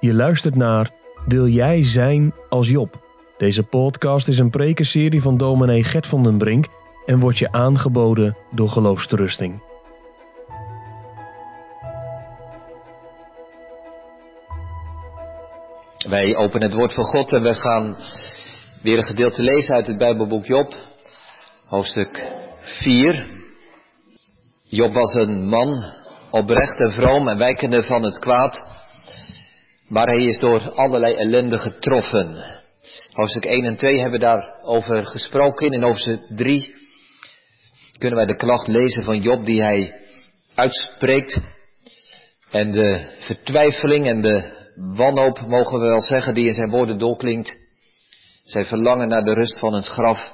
Je luistert naar Wil jij zijn als Job? Deze podcast is een prekenserie van dominee Gert van den Brink en wordt je aangeboden door Geloofsterusting. Wij openen het woord van God en we gaan weer een gedeelte lezen uit het Bijbelboek Job, hoofdstuk 4. Job was een man, oprecht en vroom en wijkende van het kwaad, maar hij is door allerlei ellende getroffen. Hoofdstuk 1 en 2 hebben daarover gesproken. In hoofdstuk 3 kunnen wij de klacht lezen van Job die hij uitspreekt. En de vertwijfeling en de wanhoop, mogen we wel zeggen, die in zijn woorden doorklinkt. Zijn verlangen naar de rust van het graf.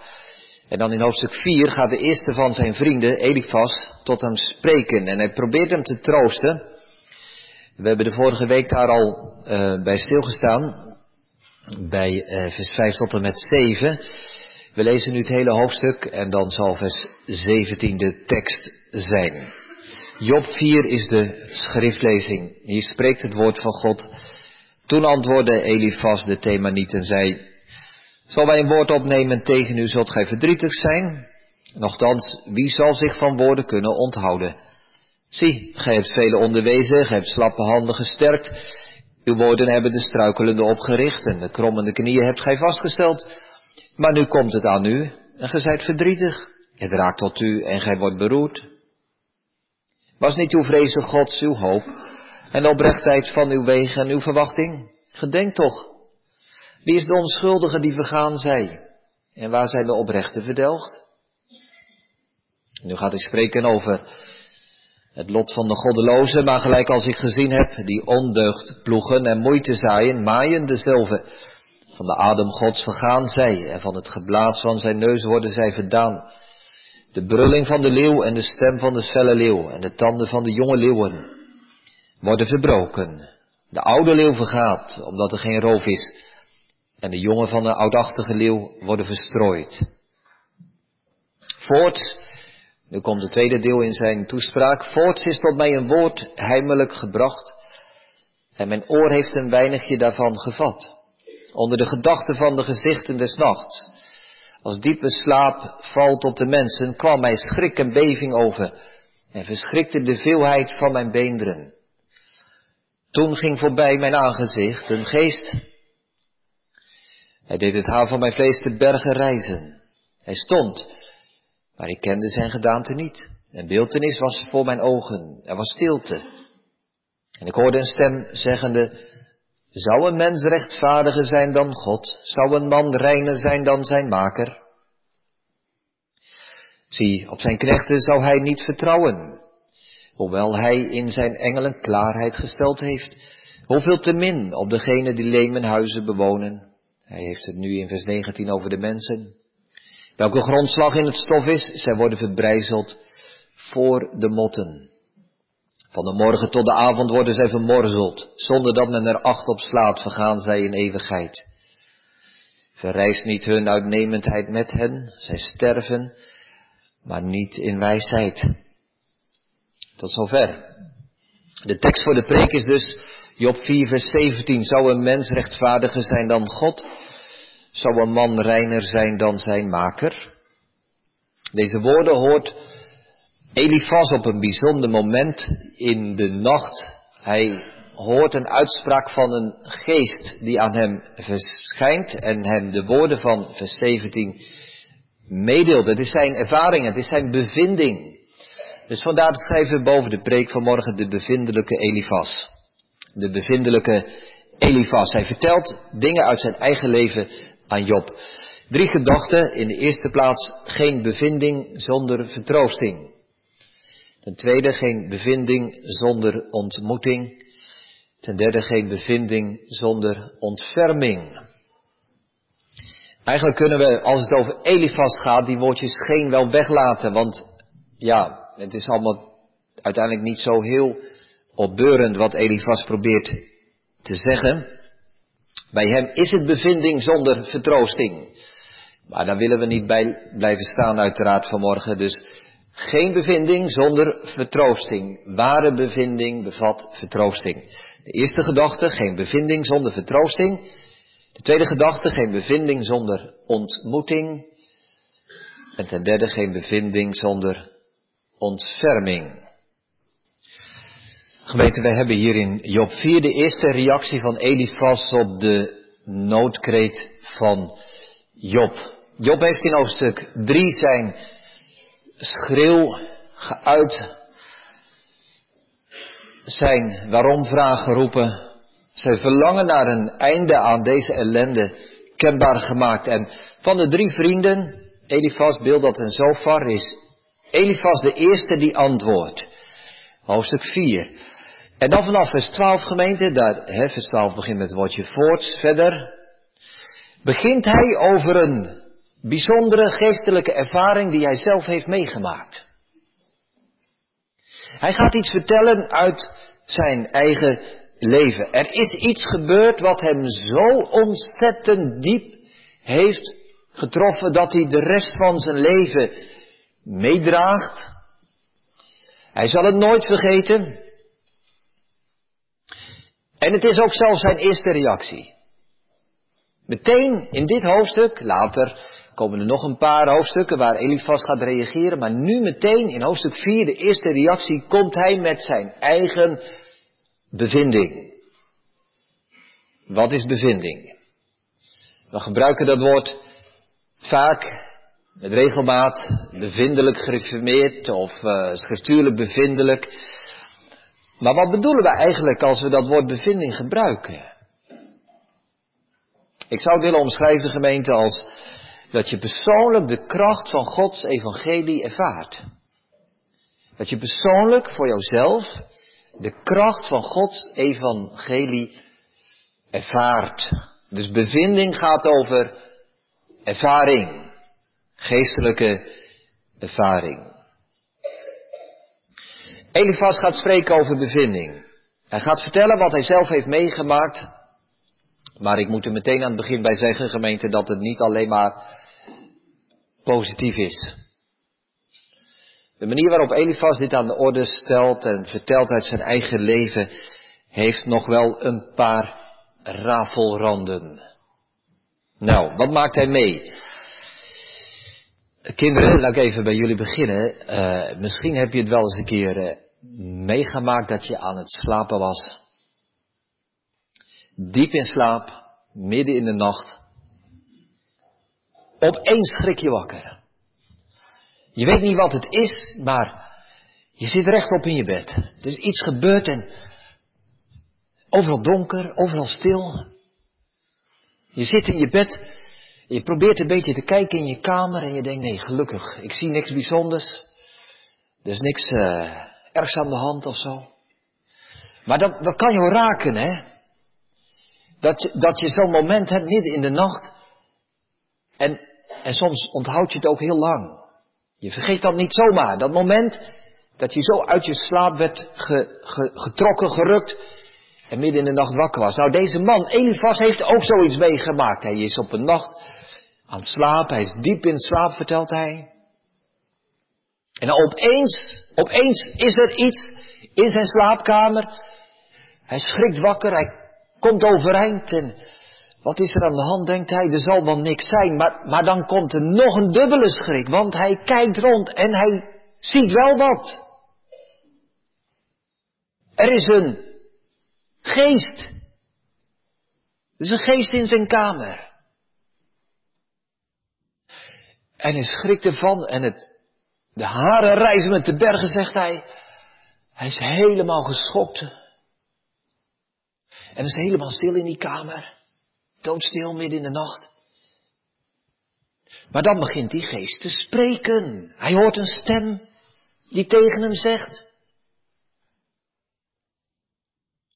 En dan in hoofdstuk 4 gaat de eerste van zijn vrienden, Elifas, tot hem spreken. En hij probeert hem te troosten. We hebben de vorige week daar al uh, bij stilgestaan. Bij uh, vers 5 tot en met 7. We lezen nu het hele hoofdstuk en dan zal vers 17 de tekst zijn. Job 4 is de schriftlezing. Hier spreekt het woord van God. Toen antwoordde Elifas de Themaniet en zei, Zal wij een woord opnemen tegen u, zult gij verdrietig zijn? Nochtans, wie zal zich van woorden kunnen onthouden? Zie, gij hebt vele onderwezen, gij hebt slappe handen gesterkt. Uw woorden hebben de struikelende opgericht en de krommende knieën hebt gij vastgesteld. Maar nu komt het aan u en gij zijt verdrietig. Het raakt tot u en gij wordt beroerd. Was niet uw vrezen Gods uw hoop en de oprechtheid van uw wegen en uw verwachting? Gedenk toch. Wie is de onschuldige die vergaan zij? En waar zijn de oprechten verdelgd? Nu gaat ik spreken over het lot van de goddelozen, maar gelijk als ik gezien heb, die ondeugd ploegen en moeite zaaien, maaien dezelfde. Van de adem gods vergaan zij, en van het geblaas van zijn neus worden zij verdaan. De brulling van de leeuw en de stem van de felle leeuw en de tanden van de jonge leeuwen worden verbroken. De oude leeuw vergaat, omdat er geen roof is, en de jongen van de oudachtige leeuw worden verstrooid. Voorts nu komt het tweede deel in zijn toespraak. Voorts is tot mij een woord heimelijk gebracht. En mijn oor heeft een weinigje daarvan gevat. Onder de gedachten van de gezichten des nachts. Als diepe slaap valt op de mensen, kwam mij schrik en beving over. En verschrikte de veelheid van mijn beenderen. Toen ging voorbij mijn aangezicht een geest. Hij deed het haar van mijn vlees te bergen reizen. Hij stond maar ik kende zijn gedaante niet. Een beeltenis was voor mijn ogen. Er was stilte. En ik hoorde een stem zeggende, zou een mens rechtvaardiger zijn dan God? Zou een man reiner zijn dan zijn maker? Zie, op zijn knechten zou hij niet vertrouwen, hoewel hij in zijn engelen klaarheid gesteld heeft. Hoeveel te min op degene die lemenhuizen bewonen. Hij heeft het nu in vers 19 over de mensen. Welke grondslag in het stof is, zij worden verbrijzeld voor de motten. Van de morgen tot de avond worden zij vermorzeld, zonder dat men er acht op slaat, vergaan zij in eeuwigheid. Verrijst niet hun uitnemendheid met hen, zij sterven, maar niet in wijsheid. Tot zover. De tekst voor de preek is dus Job 4 vers 17. Zou een mens rechtvaardiger zijn dan God? Zou een man reiner zijn dan zijn maker? Deze woorden hoort Elifas op een bijzonder moment in de nacht. Hij hoort een uitspraak van een geest die aan hem verschijnt en hem de woorden van vers 17 meedeelt. Het is zijn ervaring, het is zijn bevinding. Dus vandaar schrijven we boven de preek van morgen de bevindelijke Elifas. De bevindelijke Elifas. Hij vertelt dingen uit zijn eigen leven aan Job. Drie gedachten. In de eerste plaats geen bevinding zonder vertroosting. Ten tweede geen bevinding zonder ontmoeting. Ten derde geen bevinding zonder ontferming. Eigenlijk kunnen we, als het over Elifas gaat, die woordjes geen wel weglaten. Want ja, het is allemaal uiteindelijk niet zo heel opbeurend wat Elifas probeert te zeggen. Bij hem is het bevinding zonder vertroosting. Maar daar willen we niet bij blijven staan uiteraard vanmorgen. Dus geen bevinding zonder vertroosting. Ware bevinding bevat vertroosting. De eerste gedachte, geen bevinding zonder vertroosting. De tweede gedachte, geen bevinding zonder ontmoeting. En ten derde, geen bevinding zonder ontferming. Gemeente, wij hebben hier in Job 4 de eerste reactie van Elifas op de noodkreet van Job. Job heeft in hoofdstuk 3 zijn schreeuw geuit, zijn waarom-vraag geroepen, zijn verlangen naar een einde aan deze ellende kenbaar gemaakt. En van de drie vrienden, Elifas, Bildad en Zofar, is Elifas de eerste die antwoordt. Hoofdstuk 4. En dan vanaf vers 12 gemeente, daar, vers 12 begint met het woordje voort, verder, begint hij over een bijzondere geestelijke ervaring die hij zelf heeft meegemaakt. Hij gaat iets vertellen uit zijn eigen leven. Er is iets gebeurd wat hem zo ontzettend diep heeft getroffen dat hij de rest van zijn leven meedraagt. Hij zal het nooit vergeten. En het is ook zelfs zijn eerste reactie. Meteen in dit hoofdstuk, later komen er nog een paar hoofdstukken waar Elifas gaat reageren, maar nu meteen in hoofdstuk 4, de eerste reactie, komt hij met zijn eigen bevinding. Wat is bevinding? We gebruiken dat woord vaak met regelmaat bevindelijk gereformeerd of uh, schriftuurlijk bevindelijk. Maar wat bedoelen we eigenlijk als we dat woord bevinding gebruiken? Ik zou het willen omschrijven, gemeente, als dat je persoonlijk de kracht van Gods evangelie ervaart. Dat je persoonlijk voor jouzelf de kracht van Gods evangelie ervaart. Dus bevinding gaat over ervaring, geestelijke ervaring. Elifas gaat spreken over bevinding. Hij gaat vertellen wat hij zelf heeft meegemaakt. Maar ik moet er meteen aan het begin bij zeggen, gemeente, dat het niet alleen maar positief is. De manier waarop Elifas dit aan de orde stelt en vertelt uit zijn eigen leven, heeft nog wel een paar rafelranden. Nou, wat maakt hij mee? Kinderen, laat ik even bij jullie beginnen. Uh, misschien heb je het wel eens een keer uh, meegemaakt dat je aan het slapen was. Diep in slaap, midden in de nacht. Opeens schrik je wakker. Je weet niet wat het is, maar je zit rechtop in je bed. Er is iets gebeurd en overal donker, overal stil. Je zit in je bed, je probeert een beetje te kijken in je kamer en je denkt, nee, gelukkig, ik zie niks bijzonders. Er is niks uh, ergs aan de hand of zo. Maar dat, dat kan je raken, hè. Dat je, dat je zo'n moment hebt midden in de nacht. En en soms onthoud je het ook heel lang. Je vergeet dat niet zomaar. Dat moment dat je zo uit je slaap werd getrokken, gerukt. En midden in de nacht wakker was. Nou, deze man, Elifas, heeft ook zoiets meegemaakt. Hij is op een nacht aan slapen. Hij is diep in slaap, vertelt hij. En opeens, opeens is er iets in zijn slaapkamer. Hij schrikt wakker, hij komt overeind en wat is er aan de hand, denkt hij, er zal wel niks zijn. Maar, maar dan komt er nog een dubbele schrik, want hij kijkt rond en hij ziet wel wat. Er is een geest. Er is een geest in zijn kamer. En hij schrikt ervan en het, de haren reizen met de bergen, zegt hij. Hij is helemaal geschokt. En is helemaal stil in die kamer. Doodstil midden in de nacht. Maar dan begint die geest te spreken. Hij hoort een stem die tegen hem zegt.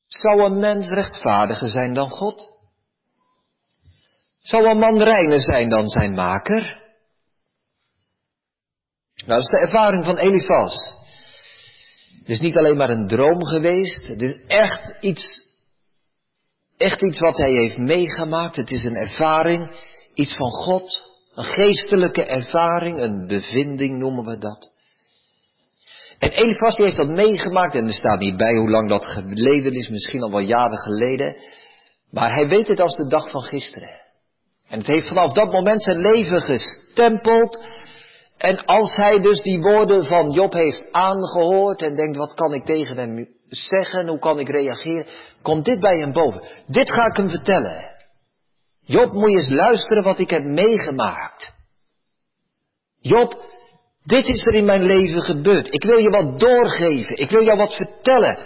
Zou een mens rechtvaardiger zijn dan God? Zou een man reiner zijn dan zijn maker? Nou, dat is de ervaring van Elifas. Het is niet alleen maar een droom geweest, het is echt iets echt iets wat hij heeft meegemaakt. Het is een ervaring, iets van God, een geestelijke ervaring, een bevinding noemen we dat. En Elifas die heeft dat meegemaakt en er staat niet bij hoe lang dat geleden is, misschien al wel jaren geleden. Maar hij weet het als de dag van gisteren. En het heeft vanaf dat moment zijn leven gestempeld. En als hij dus die woorden van Job heeft aangehoord en denkt, wat kan ik tegen hem zeggen, hoe kan ik reageren, komt dit bij hem boven. Dit ga ik hem vertellen. Job, moet je eens luisteren wat ik heb meegemaakt. Job, dit is er in mijn leven gebeurd. Ik wil je wat doorgeven. Ik wil jou wat vertellen.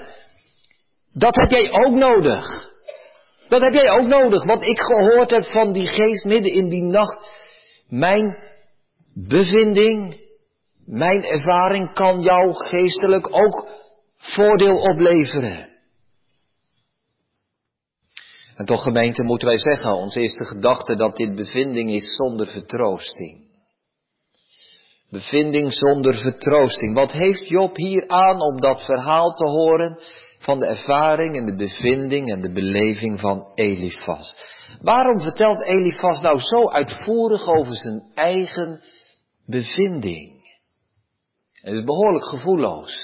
Dat heb jij ook nodig. Dat heb jij ook nodig. Wat ik gehoord heb van die geest midden in die nacht. Mijn bevinding, mijn ervaring kan jou geestelijk ook voordeel opleveren. En toch gemeente moeten wij zeggen, onze eerste gedachte dat dit bevinding is zonder vertroosting. Bevinding zonder vertroosting. Wat heeft Job hier aan om dat verhaal te horen van de ervaring en de bevinding en de beleving van Elifas? Waarom vertelt Elifas nou zo uitvoerig over zijn eigen bevinding? Het is behoorlijk gevoelloos.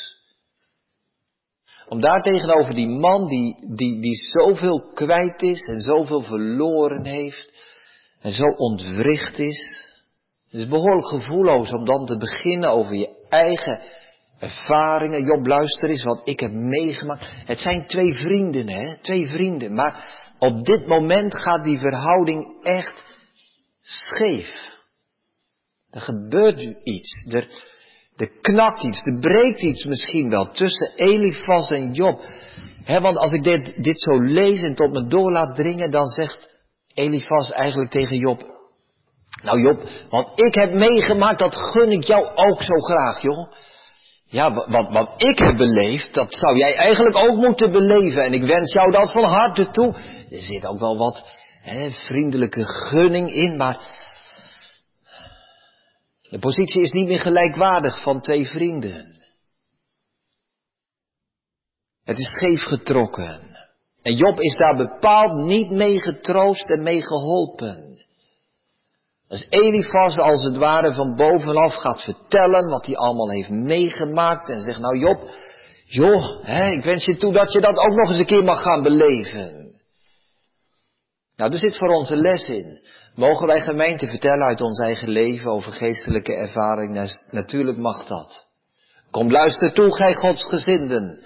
Om daar tegenover die man die, die, die zoveel kwijt is en zoveel verloren heeft en zo ontwricht is. Het is behoorlijk gevoelloos om dan te beginnen over je eigen ervaringen. Job, luister eens wat ik heb meegemaakt. Het zijn twee vrienden, hè? Twee vrienden. Maar op dit moment gaat die verhouding echt scheef. Er gebeurt iets. Er, er knakt iets, er breekt iets misschien wel tussen Elifas en Job. Want als ik dit, dit zo lees en tot me door laat dringen, dan zegt Elifas eigenlijk tegen Job. Nou Job, wat ik heb meegemaakt, dat gun ik jou ook zo graag, joh. Ja, wat, wat ik heb beleefd, dat zou jij eigenlijk ook moeten beleven. En ik wens jou dat van harte toe. Er zit ook wel wat vriendelijke gunning in, maar de positie is niet meer gelijkwaardig van twee vrienden. Het is scheef getrokken. En Job is daar bepaald niet mee getroost en mee geholpen. Als Elifas als het ware van bovenaf gaat vertellen wat hij allemaal heeft meegemaakt en zegt, nou Job, joh, hè, ik wens je toe dat je dat ook nog eens een keer mag gaan beleven. Nou, er zit voor ons een les in. Mogen wij gemeente vertellen uit ons eigen leven over geestelijke ervaring? Natuurlijk mag dat. Kom luister toe, gij godsgezinden.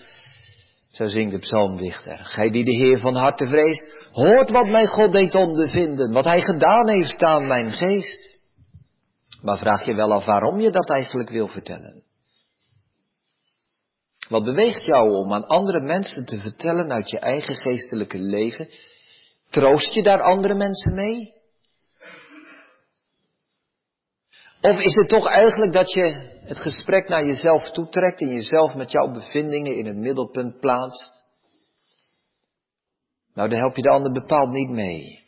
Zo zingt de psalmdichter. Gij die de Heer van harte vreest, hoort wat mijn God deed ondervinden, wat hij gedaan heeft aan mijn geest. Maar vraag je wel af waarom je dat eigenlijk wil vertellen? Wat beweegt jou om aan andere mensen te vertellen uit je eigen geestelijke leven? Troost je daar andere mensen mee? Of is het toch eigenlijk dat je het gesprek naar jezelf toetrekt en jezelf met jouw bevindingen in het middelpunt plaatst? Nou, daar help je de ander bepaald niet mee.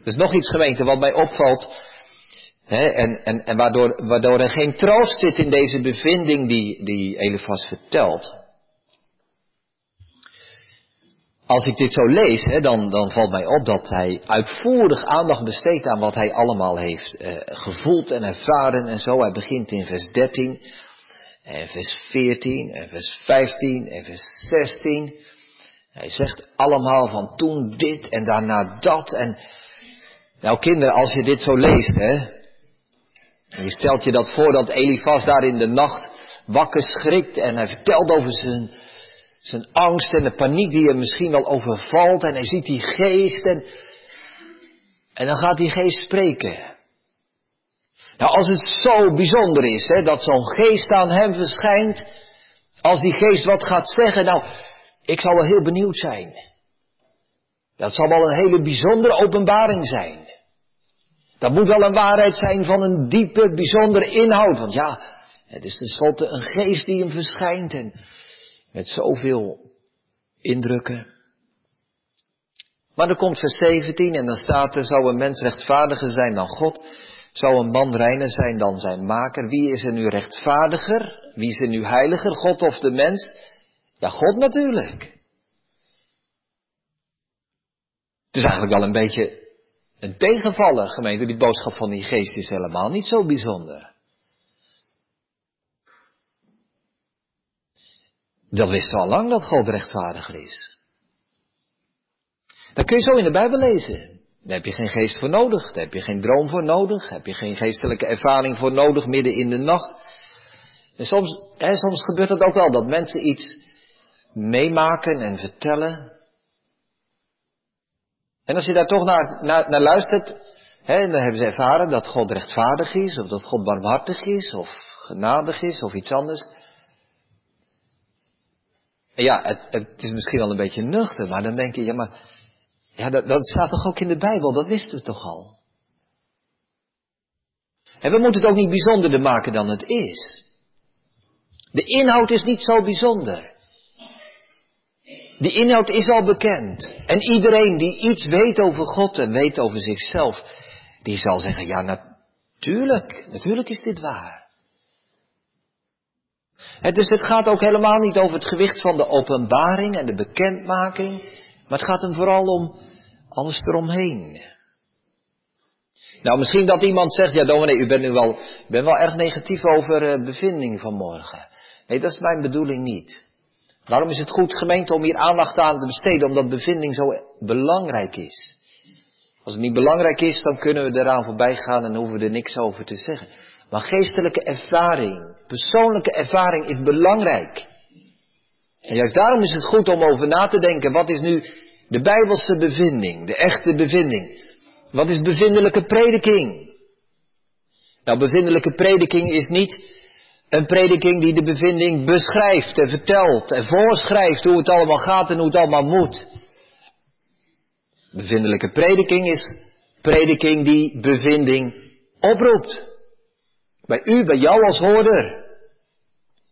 Er is nog iets gemeente wat mij opvalt. En, en, en waardoor, waardoor er geen troost zit in deze bevinding die, die Elefas vertelt. Als ik dit zo lees, hè, dan, dan valt mij op dat hij uitvoerig aandacht besteedt aan wat hij allemaal heeft eh, gevoeld en ervaren en zo. Hij begint in vers 13 en vers 14 en vers 15 en vers 16. Hij zegt allemaal van toen dit en daarna dat. En nou kinderen, als je dit zo leest, hè. En je stelt je dat voor dat Elifas daar in de nacht wakker schrikt en hij vertelt over zijn zijn angst en de paniek die hem misschien wel overvalt. En hij ziet die geest en, en dan gaat die geest spreken. Nou, als het zo bijzonder is, hè, dat zo'n geest aan hem verschijnt, als die geest wat gaat zeggen, nou, ik zal wel heel benieuwd zijn. Dat zal wel een hele bijzondere openbaring zijn. Dat moet wel een waarheid zijn van een diepe, bijzondere inhoud. Want ja, het is tenslotte een geest die hem verschijnt. En met zoveel indrukken. Maar dan komt vers 17 en dan staat er, zou een mens rechtvaardiger zijn dan God? Zou een man reiner zijn dan zijn maker? Wie is er nu rechtvaardiger? Wie is er nu heiliger, God of de mens? Ja, God natuurlijk. Het is eigenlijk wel een beetje een tegenvaller, gemeente. Die boodschap van die geest is helemaal niet zo bijzonder. Dat wisten we al lang dat God rechtvaardiger is. Dat kun je zo in de Bijbel lezen. Daar heb je geen geest voor nodig, daar heb je geen droom voor nodig, daar heb je geen geestelijke ervaring voor nodig midden in de nacht. En soms, soms gebeurt het ook wel dat mensen iets meemaken en vertellen. En als je daar toch naar, naar, naar luistert, hè, dan hebben ze ervaren dat God rechtvaardig is, of dat God barmhartig is, of genadig is, of iets anders. Ja, het, is misschien wel een beetje nuchter, maar dan denk je, ja maar ja, dat, dat staat toch ook in de Bijbel, dat wisten we toch al. En we moeten het ook niet bijzonderder maken dan het is. De inhoud is niet zo bijzonder. Die inhoud is al bekend. En iedereen die iets weet over God en weet over zichzelf, die zal zeggen, ja natuurlijk, natuurlijk is dit waar. Dus het gaat ook helemaal niet over het gewicht van de openbaring en de bekendmaking, maar het gaat hem vooral om alles eromheen. Nou, misschien dat iemand zegt, ja dominee, u bent nu wel, bent wel erg negatief over uh, bevinding vanmorgen. Nee, dat is mijn bedoeling niet. Waarom is het goed gemeente om hier aandacht aan te besteden, omdat bevinding zo belangrijk is. Als het niet belangrijk is, dan kunnen we eraan voorbij gaan en hoeven we er niks over te zeggen. Maar geestelijke ervaring, persoonlijke ervaring is belangrijk. En juist daarom is het goed om over na te denken, wat is nu de bijbelse bevinding, de echte bevinding. Wat is bevindelijke prediking? Nou, bevindelijke prediking is niet een prediking die de bevinding beschrijft en vertelt en voorschrijft hoe het allemaal gaat en hoe het allemaal moet. Bevindelijke prediking is prediking die bevinding oproept. Bij u, bij jou als hoorder.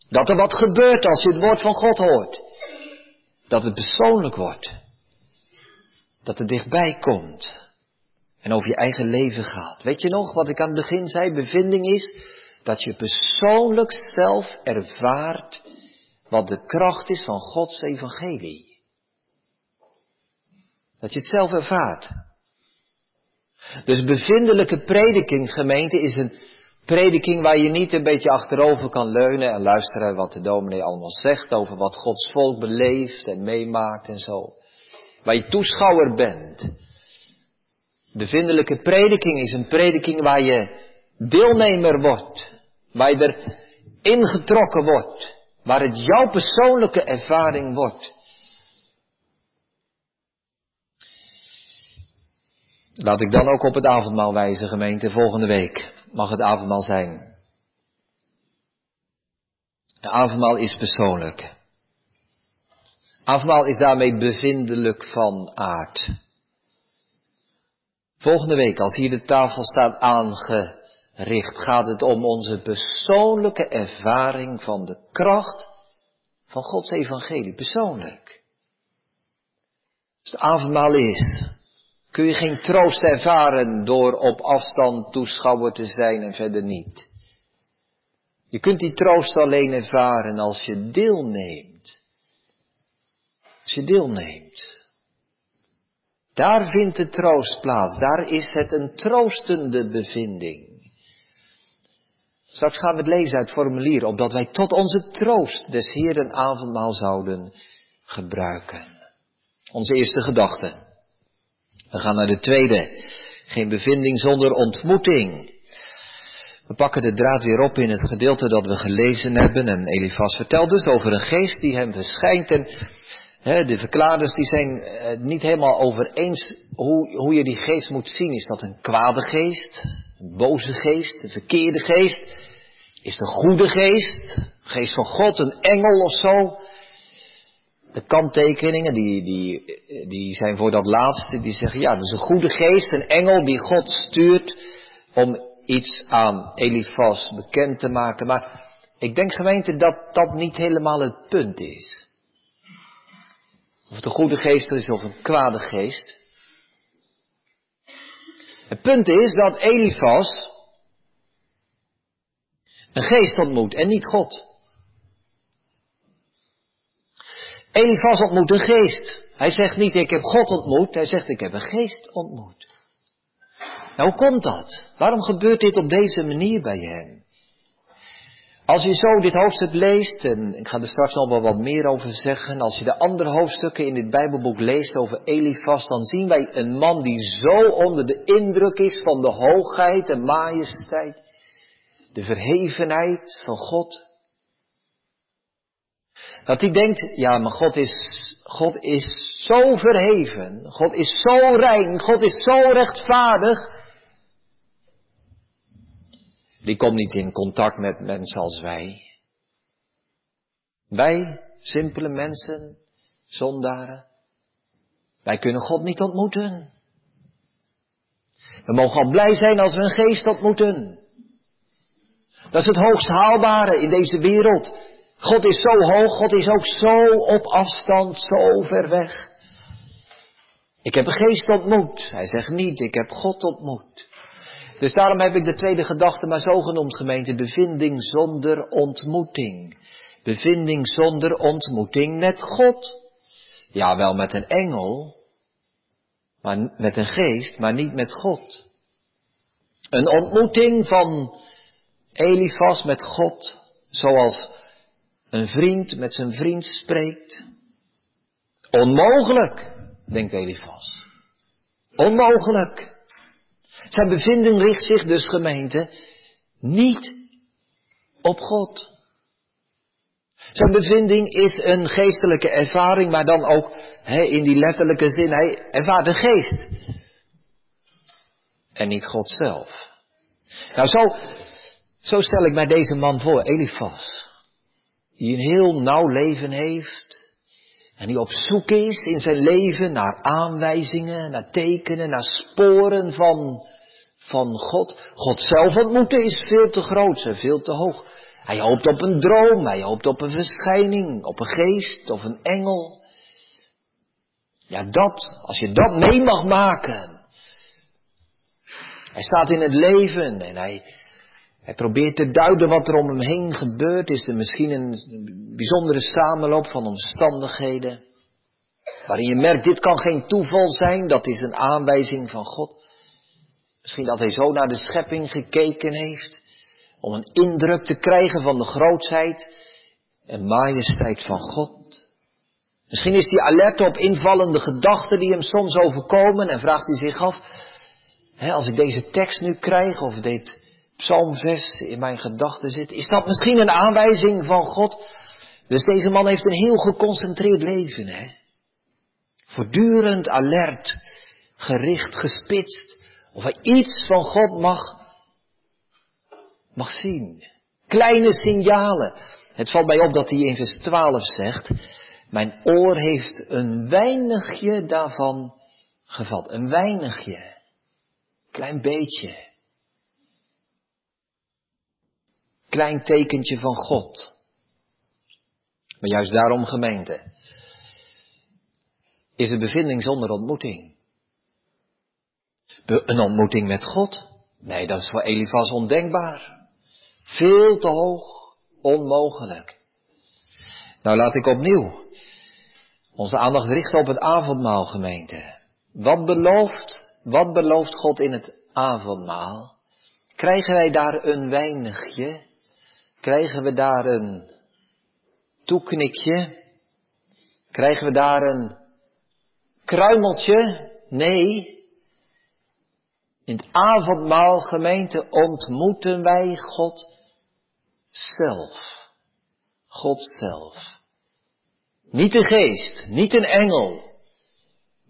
Dat er wat gebeurt als je het woord van God hoort. Dat het persoonlijk wordt dat het dichtbij komt. En over je eigen leven gaat. Weet je nog wat ik aan het begin zei? Bevinding is dat je persoonlijk zelf ervaart wat de kracht is van Gods evangelie. Dat je het zelf ervaart. Dus bevindelijke prediking, gemeente, is een prediking waar je niet een beetje achterover kan leunen en luisteren wat de dominee allemaal zegt over wat Gods volk beleeft en meemaakt en zo waar je toeschouwer bent. De vindelijke prediking is een prediking waar je deelnemer wordt, waar je er ingetrokken wordt, waar het jouw persoonlijke ervaring wordt. Laat ik dan ook op het avondmaal wijzen, gemeente. Volgende week mag het avondmaal zijn. De avondmaal is persoonlijk. Afmaal is daarmee bevindelijk van aard. Volgende week, als hier de tafel staat aangericht, gaat het om onze persoonlijke ervaring van de kracht van Gods evangelie, persoonlijk. Als het avondmaal is, kun je geen troost ervaren door op afstand toeschouwer te zijn en verder niet. Je kunt die troost alleen ervaren als je deelneemt als je deelneemt. Daar vindt de troost plaats. Daar is het een troostende bevinding. Straks gaan we het lezen uit formulier, opdat wij tot onze troost des Heeren avondmaal zouden gebruiken. Onze eerste gedachte. We gaan naar de tweede. Geen bevinding zonder ontmoeting. We pakken de draad weer op in het gedeelte dat we gelezen hebben. En Elifas vertelt dus over een geest die hem verschijnt. En de verklaarders die zijn het niet helemaal over eens hoe, hoe je die geest moet zien. Is dat een kwade geest, een boze geest, een verkeerde geest? Is het een goede geest, geest van God, een engel of zo? De kanttekeningen die, die, die zijn voor dat laatste, die zeggen ja, dat is een goede geest, een engel die God stuurt om iets aan Elifas bekend te maken. Maar ik denk gemeente dat dat niet helemaal het punt is. Of het een goede geest is of een kwade geest. Het punt is dat Elifas een geest ontmoet en niet God. Elifas ontmoet een geest. Hij zegt niet ik heb God ontmoet, hij zegt ik heb een geest ontmoet. Nou, hoe komt dat? Waarom gebeurt dit op deze manier bij hem? Als je zo dit hoofdstuk leest, en ik ga er straks nog wel wat meer over zeggen, als je de andere hoofdstukken in dit Bijbelboek leest over Elifas, dan zien wij een man die zo onder de indruk is van de hoogheid en majesteit, de verhevenheid van God. Dat hij denkt, ja, maar God is, God is zo verheven, God is zo rein, God is zo rechtvaardig, die komt niet in contact met mensen als wij. Wij, simpele mensen, zondaren, wij kunnen God niet ontmoeten. We mogen al blij zijn als we een geest ontmoeten. Dat is het hoogst haalbare in deze wereld. God is zo hoog, God is ook zo op afstand, zo ver weg. Ik heb een geest ontmoet. Hij zegt niet, ik heb God ontmoet. Dus daarom heb ik de tweede gedachte maar zo genoemd, gemeente. Bevinding zonder ontmoeting. Bevinding zonder ontmoeting met God. Ja, wel met een engel, maar met een geest, maar niet met God. Een ontmoeting van Elifas met God, zoals een vriend met zijn vriend spreekt. Onmogelijk, denkt Elifas. Onmogelijk. Zijn bevinding richt zich dus gemeente niet op God. Zijn bevinding is een geestelijke ervaring, maar dan ook in die letterlijke zin, hij ervaart de geest. En niet God zelf. Nou, zo, zo stel ik mij deze man voor, Elifas. Die een heel nauw leven heeft. En die op zoek is in zijn leven naar aanwijzingen, naar tekenen, naar sporen van van God. God zelf ontmoeten is veel te groot en veel te hoog. Hij hoopt op een droom, hij hoopt op een verschijning, op een geest of een engel. Ja, dat, als je dat mee mag maken. Hij staat in het leven en hij, hij probeert te duiden wat er om hem heen gebeurt. Is er misschien een bijzondere samenloop van omstandigheden. Waarin je merkt, dit kan geen toeval zijn, dat is een aanwijzing van God. Misschien dat hij zo naar de schepping gekeken heeft. Om een indruk te krijgen van de grootheid en majesteit van God. Misschien is hij alert op invallende gedachten die hem soms overkomen en vraagt hij zich af, hè, als ik deze tekst nu krijg of dit psalmvers in mijn gedachten zit, is dat misschien een aanwijzing van God? Dus deze man heeft een heel geconcentreerd leven, hè? Voortdurend alert, gericht, gespitst of hij iets van God mag, mag zien. Kleine signalen. Het valt mij op dat hij in vers 12 zegt, mijn oor heeft een weinigje daarvan gevat. Een weinigje. Klein beetje. Klein tekentje van God. Maar juist daarom gemeente. Is de bevinding zonder ontmoeting. Een ontmoeting met God? Nee, dat is voor Elifas ondenkbaar. Veel te hoog, onmogelijk. Nou laat ik opnieuw onze aandacht richten op het avondmaal, gemeente. Wat belooft, wat belooft God in het avondmaal? Krijgen wij daar een weinigje? Krijgen we daar een toeknikje? Krijgen we daar een kruimeltje? Nee, in het avondmaal, gemeente, ontmoeten wij God zelf. God zelf. Niet de geest, niet een engel,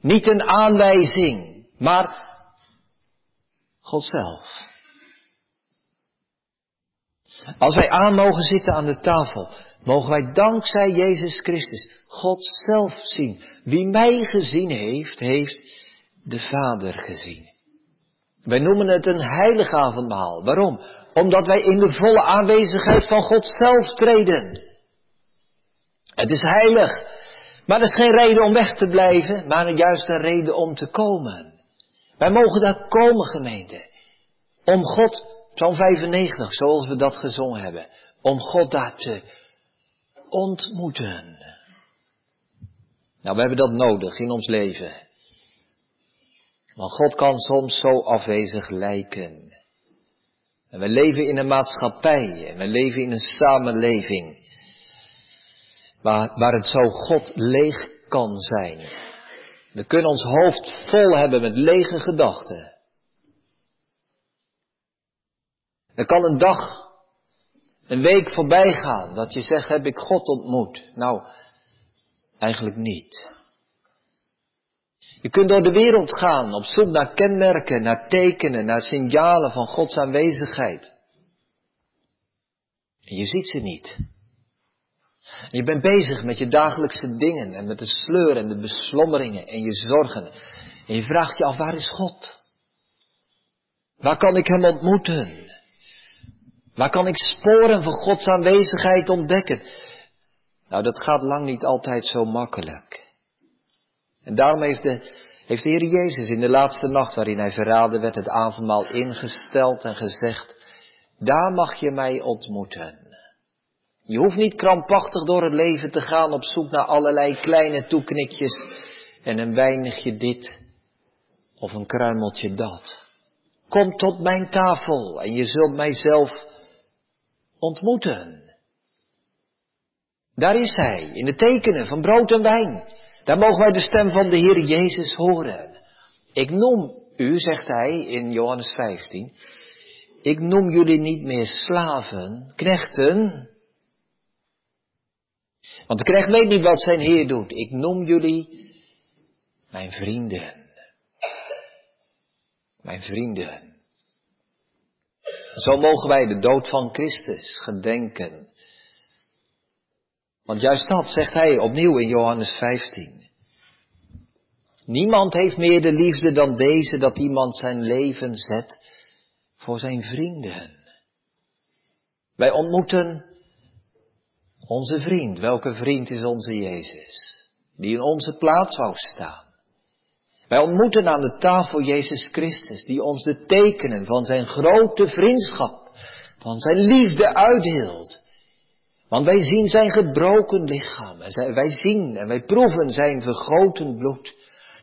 niet een aanwijzing, maar God zelf. Als wij aan mogen zitten aan de tafel, mogen wij dankzij Jezus Christus God zelf zien. Wie mij gezien heeft, heeft de Vader gezien. Wij noemen het een heilig avondmaal. Waarom? Omdat wij in de volle aanwezigheid van God zelf treden. Het is heilig. Maar dat is geen reden om weg te blijven, maar juist een reden om te komen. Wij mogen daar komen, gemeente. Om God, Psalm 95, zoals we dat gezongen hebben. Om God daar te ontmoeten. Nou, we hebben dat nodig in ons leven. Want God kan soms zo afwezig lijken. En we leven in een maatschappij en we leven in een samenleving waar, waar het zo God leeg kan zijn. We kunnen ons hoofd vol hebben met lege gedachten. Er kan een dag, een week voorbij gaan dat je zegt, heb ik God ontmoet? Nou, eigenlijk niet. Je kunt door de wereld gaan op zoek naar kenmerken, naar tekenen, naar signalen van Gods aanwezigheid. En je ziet ze niet. En je bent bezig met je dagelijkse dingen en met de sleur en de beslommeringen en je zorgen. En je vraagt je af, waar is God? Waar kan ik Hem ontmoeten? Waar kan ik sporen van Gods aanwezigheid ontdekken? Nou, dat gaat lang niet altijd zo makkelijk. En daarom heeft de, heeft de Heer Jezus in de laatste nacht waarin hij verraden werd het avondmaal ingesteld en gezegd, daar mag je mij ontmoeten. Je hoeft niet krampachtig door het leven te gaan op zoek naar allerlei kleine toeknikjes en een weinigje dit of een kruimeltje dat. Kom tot mijn tafel en je zult mijzelf ontmoeten. Daar is Hij, in de tekenen van brood en wijn. Daar mogen wij de stem van de Heer Jezus horen. Ik noem u, zegt Hij in Johannes 15, ik noem jullie niet meer slaven, knechten. Want de knecht weet niet wat zijn Heer doet. Ik noem jullie mijn vrienden. Mijn vrienden. Zo mogen wij de dood van Christus gedenken. Want juist dat zegt hij opnieuw in Johannes 15. Niemand heeft meer de liefde dan deze dat iemand zijn leven zet voor zijn vrienden. Wij ontmoeten onze vriend. Welke vriend is onze Jezus? Die in onze plaats wou staan. Wij ontmoeten aan de tafel Jezus Christus, die ons de tekenen van zijn grote vriendschap, van zijn liefde uitdeelt. Want wij zien zijn gebroken lichaam, en wij zien en wij proeven zijn vergoten bloed,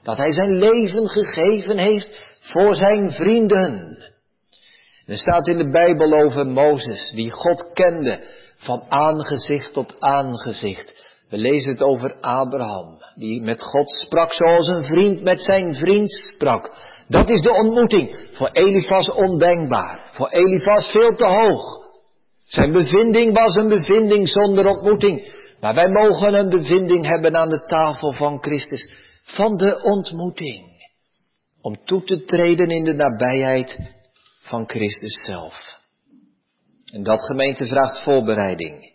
dat hij zijn leven gegeven heeft voor zijn vrienden. Er staat in de Bijbel over Mozes, die God kende van aangezicht tot aangezicht. We lezen het over Abraham, die met God sprak zoals een vriend met zijn vriend sprak. Dat is de ontmoeting. Voor Elifas ondenkbaar. Voor Elifas veel te hoog. Zijn bevinding was een bevinding zonder ontmoeting. Maar wij mogen een bevinding hebben aan de tafel van Christus. Van de ontmoeting. Om toe te treden in de nabijheid van Christus zelf. En dat gemeente vraagt voorbereiding.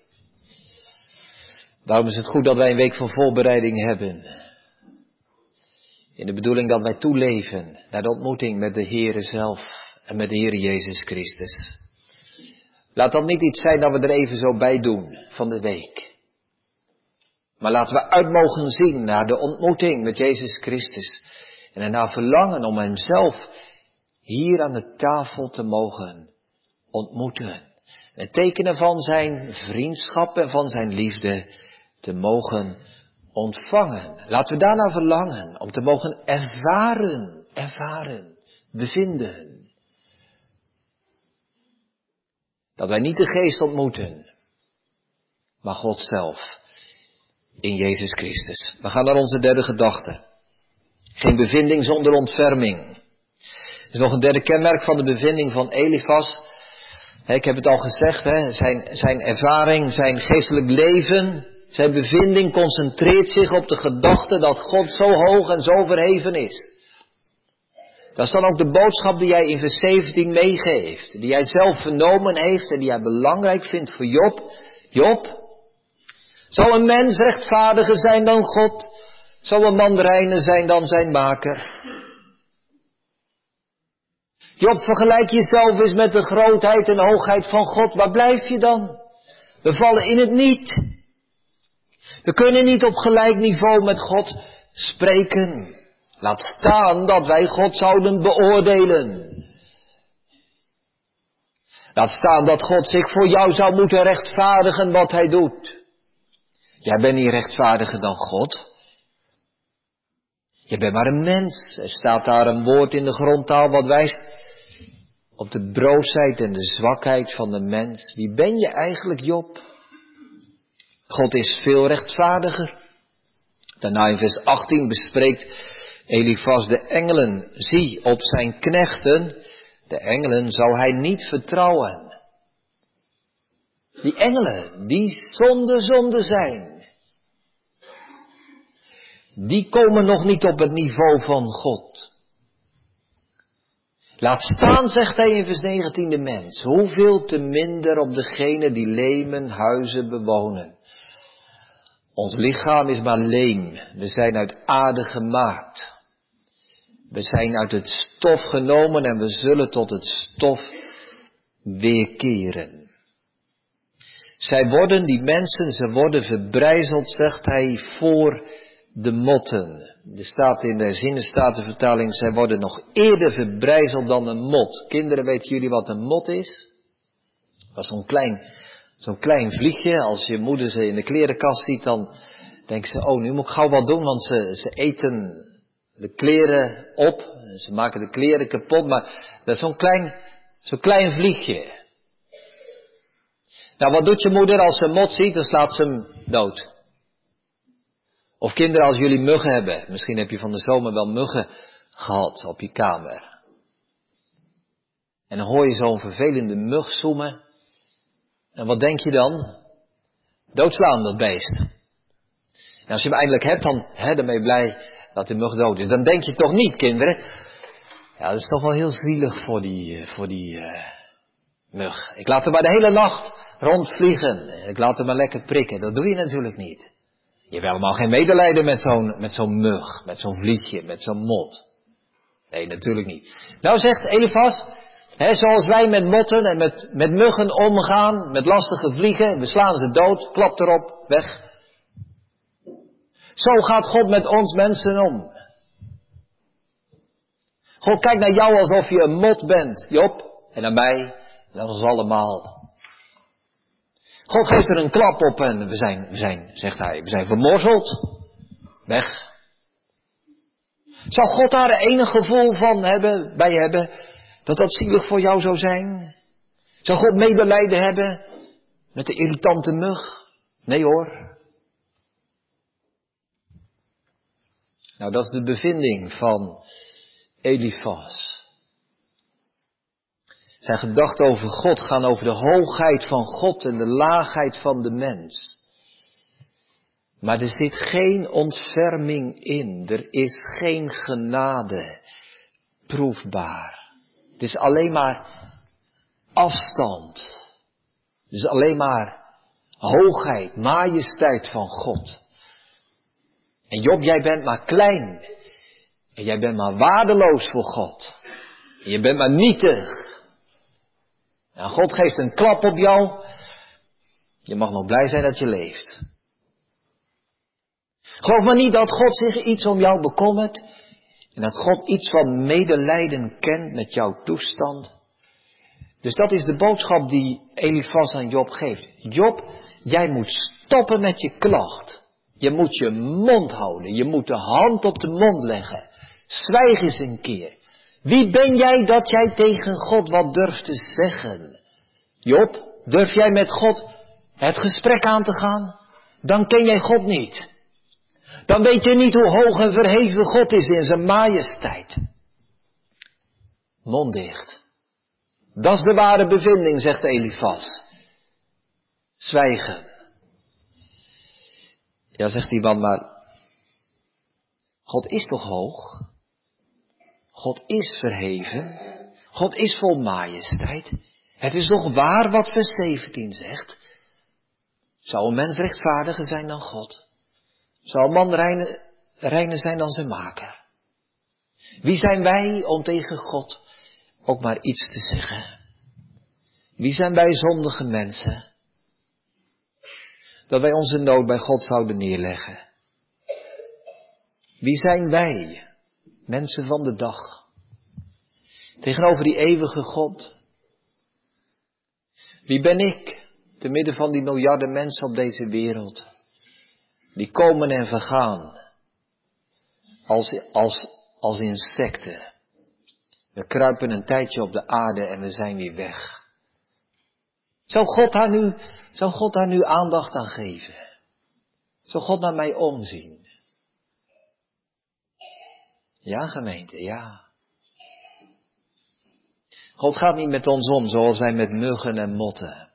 Daarom is het goed dat wij een week van voorbereiding hebben. In de bedoeling dat wij toeleven naar de ontmoeting met de Heere zelf en met de Heere Jezus Christus. Laat dat niet iets zijn dat we er even zo bij doen van de week. Maar laten we uit mogen zien naar de ontmoeting met Jezus Christus. En ernaar verlangen om Hemzelf hier aan de tafel te mogen ontmoeten. Het tekenen van Zijn vriendschap en van Zijn liefde te mogen ontvangen. Laten we daarna verlangen om te mogen ervaren, ervaren, bevinden. Dat wij niet de geest ontmoeten, maar God zelf in Jezus Christus. We gaan naar onze derde gedachte. Geen bevinding zonder ontferming. Er is nog een derde kenmerk van de bevinding van Elifas. Ik heb het al gezegd, zijn, zijn ervaring, zijn geestelijk leven, zijn bevinding concentreert zich op de gedachte dat God zo hoog en zo verheven is. Dat is dan ook de boodschap die hij in vers 17 meegeeft. Die hij zelf vernomen heeft en die hij belangrijk vindt voor Job. Job, zal een mens rechtvaardiger zijn dan God? Zal een man reiner zijn dan zijn maker? Job, vergelijk jezelf eens met de grootheid en hoogheid van God. Waar blijf je dan? We vallen in het niet. We kunnen niet op gelijk niveau met God spreken. Laat staan dat wij God zouden beoordelen. Laat staan dat God zich voor jou zou moeten rechtvaardigen wat hij doet. Jij bent niet rechtvaardiger dan God. Je bent maar een mens. Er staat daar een woord in de grondtaal wat wijst op de broosheid en de zwakheid van de mens. Wie ben je eigenlijk, Job? God is veel rechtvaardiger. Daarna in vers 18 bespreekt Elifas de engelen. Zie, op zijn knechten, de engelen, zou hij niet vertrouwen. Die engelen, die zonde zonde zijn, die komen nog niet op het niveau van God. Laat staan, zegt hij in vers 19, de mens. Hoeveel te minder op degene die lemen huizen bewonen. Ons lichaam is maar leem. We zijn uit aarde gemaakt. We zijn uit het stof genomen en we zullen tot het stof weerkeren. Zij worden, die mensen, ze worden verbrijzeld, zegt hij, voor de motten. Er staat in de zinnenstatenvertaling, zij worden nog eerder verbrijzeld dan een mot. Kinderen, weten jullie wat een mot is? Dat is zo'n klein, zo'n klein vliegje. Als je moeder ze in de klerenkast ziet, dan denkt ze, oh, nu moet ik gauw wat doen, want ze, ze eten de kleren op. Ze maken de kleren kapot, maar dat is zo'n klein, zo'n klein vliegje. Nou, wat doet je moeder als ze een mot ziet? Dan slaat ze hem dood. Of kinderen, als jullie muggen hebben. Misschien heb je van de zomer wel muggen gehad op je kamer. En dan hoor je zo'n vervelende mug zoemen. En wat denk je dan? Doodslaan dat beest. En als je hem eindelijk hebt, dan, hè, dan ben je blij dat de mug dood is. Dan denk je toch niet, kinderen. Ja, dat is toch wel heel zielig voor die, eh, voor die uh, mug. Ik laat hem maar de hele nacht rondvliegen. Ik laat hem maar lekker prikken. Dat doe je natuurlijk niet. Je hebt helemaal geen medelijden met zo'n, met zo'n mug, met zo'n vliegje, met zo'n mot. Nee, natuurlijk niet. Nou zegt Elifas, zoals wij met motten en met, met muggen omgaan, met lastige vliegen, we slaan ze dood, klap erop, weg. Zo gaat God met ons mensen om. God kijkt naar jou alsof je een mot bent, Job, en naar mij, en ons allemaal. God geeft er een klap op en we zijn, we zijn, zegt hij, we zijn vermorzeld. Weg. Zou God daar enig gevoel van hebben, bij hebben, dat dat zielig voor jou zou zijn? Zou God medelijden hebben met de irritante mug? Nee hoor. Nou, dat is de bevinding van Elifas. Zijn gedachten over God gaan over de hoogheid van God en de laagheid van de mens. Maar er zit geen ontferming in. Er is geen genade proefbaar. Het is alleen maar afstand. Het is alleen maar hoogheid, majesteit van God. En Job, jij bent maar klein. En jij bent maar waardeloos voor God. En je bent maar nietig. Nou, God geeft een klap op jou. Je mag nog blij zijn dat je leeft. Geloof maar niet dat God zich iets om jou bekommert. En dat God iets van medelijden kent met jouw toestand. Dus dat is de boodschap die Elifas aan Job geeft. Job, jij moet stoppen met je klacht. Je moet je mond houden. Je moet de hand op de mond leggen. Zwijg eens een keer. Wie ben jij dat jij tegen God wat durft te zeggen? Job, durf jij met God het gesprek aan te gaan? Dan ken jij God niet. Dan weet je niet hoe hoog en verheven God is in zijn majesteit. Mond dicht. Dat is de ware bevinding, zegt Elifas. Zwijgen. Ja, zegt die man, maar God is toch hoog? God is verheven. God is vol majesteit. Het is toch waar wat vers 17 zegt? Zou een mens rechtvaardiger zijn dan God? Een man reiner zijn dan zijn maker? Wie zijn wij om tegen God ook maar iets te zeggen? Wie zijn wij zondige mensen? Dat wij onze nood bij God zouden neerleggen. Wie zijn wij? mensen van de dag. Tegenover die eeuwige God. Wie ben ik te midden van die miljarden mensen op deze wereld? Die komen en vergaan. Als, als, als insecten. We kruipen een tijdje op de aarde en we zijn weer weg. Zou God daar nu, zou God daar nu aandacht aan geven? Zou God naar mij omzien? Ja, gemeente, ja. God gaat niet met ons om zoals wij met muggen en motten.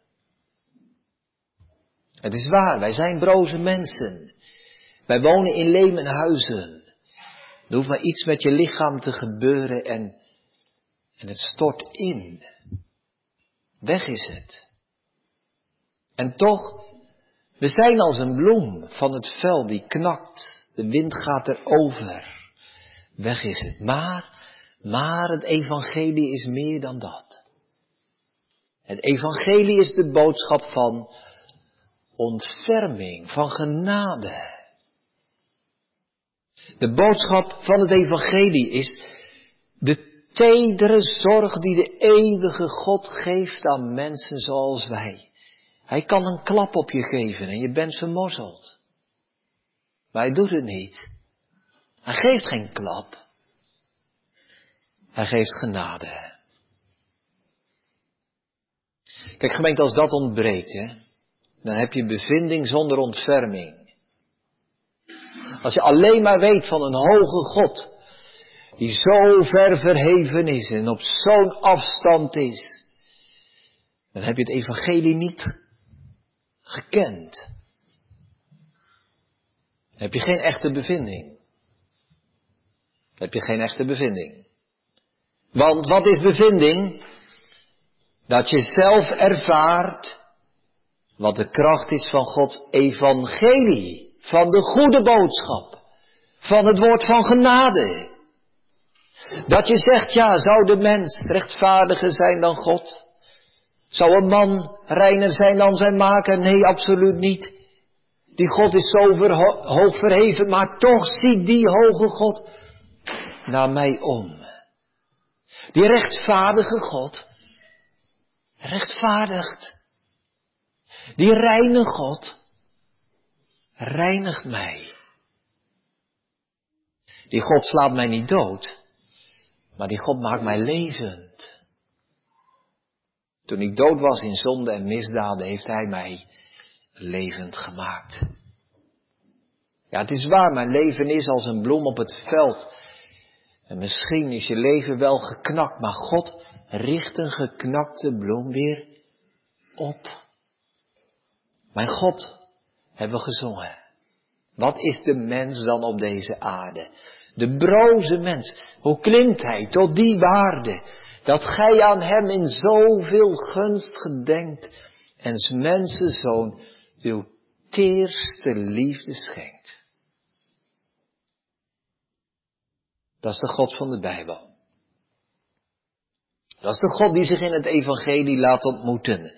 Het is waar, wij zijn broze mensen. Wij wonen in lemen huizen. Er hoeft maar iets met je lichaam te gebeuren en, en het stort in. Weg is het. En toch, we zijn als een bloem van het vel die knakt. De wind gaat erover. Weg is het. Maar, maar het evangelie is meer dan dat. Het evangelie is de boodschap van ontferming, van genade. De boodschap van het evangelie is de tedere zorg die de eeuwige God geeft aan mensen zoals wij. Hij kan een klap op je geven en je bent vermorzeld. Maar hij doet het niet. Hij geeft geen klap. Hij geeft genade. Kijk, gemeente, als dat ontbreekt, hè, dan heb je bevinding zonder ontferming. Als je alleen maar weet van een hoge God, die zo ver verheven is en op zo'n afstand is, dan heb je het evangelie niet gekend. Dan heb je geen echte bevinding. Dan heb je geen echte bevinding. Want wat is bevinding? Dat je zelf ervaart wat de kracht is van Gods evangelie, van de goede boodschap, van het woord van genade. Dat je zegt, ja, zou de mens rechtvaardiger zijn dan God? Zou een man reiner zijn dan zijn maker? Nee, absoluut niet. Die God is zo hoog verheven, maar toch ziet die hoge God naar mij om. Die rechtvaardige God rechtvaardigt. Die reine God reinigt mij. Die God slaat mij niet dood, maar die God maakt mij levend. Toen ik dood was in zonde en misdaden, heeft Hij mij levend gemaakt. Ja, het is waar, mijn leven is als een bloem op het veld. En misschien is je leven wel geknakt, maar God richt een geknakte bloem weer op. Mijn God, hebben we gezongen. Wat is de mens dan op deze aarde? De broze mens. Hoe klimt hij tot die waarde? Dat gij aan hem in zoveel gunst gedenkt. En mensenzoon uw teerste liefde schenkt. Dat is de God van de Bijbel. Dat is de God die zich in het evangelie laat ontmoeten.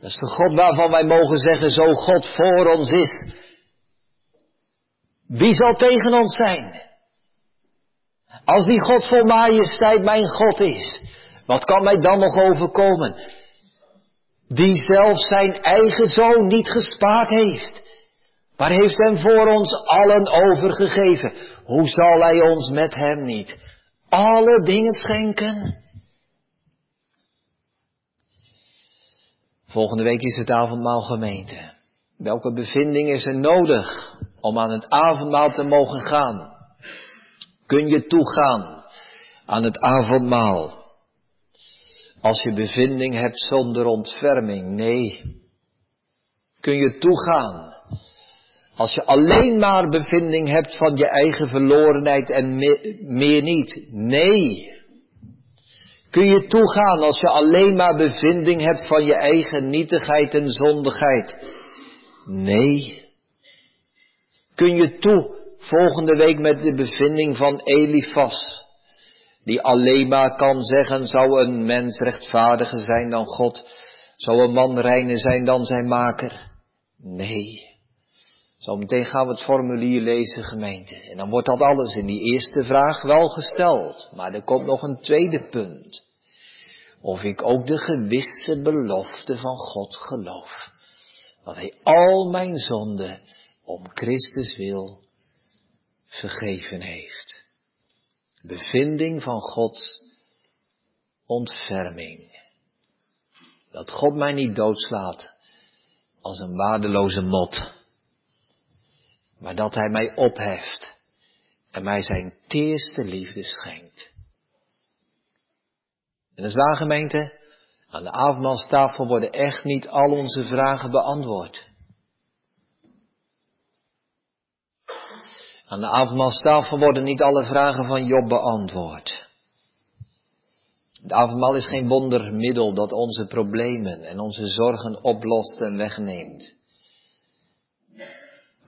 Dat is de God waarvan wij mogen zeggen, zo God voor ons is. Wie zal tegen ons zijn? Als die God vol majesteit mijn God is, wat kan mij dan nog overkomen? Die zelf zijn eigen zoon niet gespaard heeft, maar heeft hem voor ons allen overgegeven. Hoe zal hij ons met hem niet alle dingen schenken? Volgende week is het avondmaal gemeente. Welke bevinding is er nodig om aan het avondmaal te mogen gaan? Kun je toegaan aan het avondmaal? Als je bevinding hebt zonder ontferming? Nee. Kun je toegaan? Als je alleen maar bevinding hebt van je eigen verlorenheid en meer niet? Nee. Kun je toegaan als je alleen maar bevinding hebt van je eigen nietigheid en zondigheid? Nee. Kun je toe volgende week met de bevinding van Elifas, die alleen maar kan zeggen, zou een mens rechtvaardiger zijn dan God, zou een man reiner zijn dan zijn maker? Nee. Zometeen gaan we het formulier lezen, gemeente. En dan wordt dat alles in die eerste vraag wel gesteld. Maar er komt nog een tweede punt. Of ik ook de gewisse belofte van God geloof. Dat Hij al mijn zonden om Christus wil vergeven heeft. Bevinding van Gods ontferming. Dat God mij niet doodslaat als een waardeloze mot. Maar dat Hij mij opheft en mij zijn teerste liefde schenkt. En is waar gemeente, aan de avondmaalstafel worden echt niet al onze vragen beantwoord. Aan de avondmaalstafel worden niet alle vragen van Job beantwoord. De avondmaal is geen wondermiddel dat onze problemen en onze zorgen oplost en wegneemt.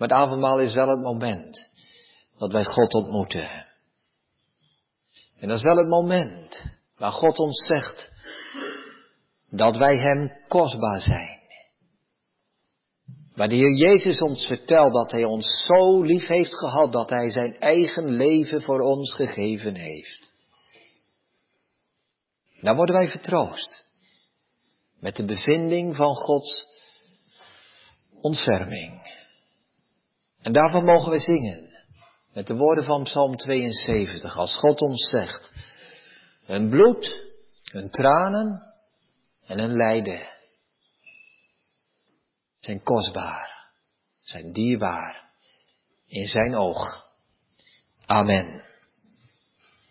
Maar het avondmaal is wel het moment dat wij God ontmoeten. En dat is wel het moment waar God ons zegt dat wij Hem kostbaar zijn. Waar de Heer Jezus ons vertelt dat Hij ons zo lief heeft gehad dat Hij Zijn eigen leven voor ons gegeven heeft. Dan worden wij vertroost met de bevinding van Gods ontferming. En daarvan mogen we zingen met de woorden van Psalm 72, als God ons zegt, hun bloed, hun tranen en hun lijden zijn kostbaar, zijn dierbaar in zijn oog. Amen.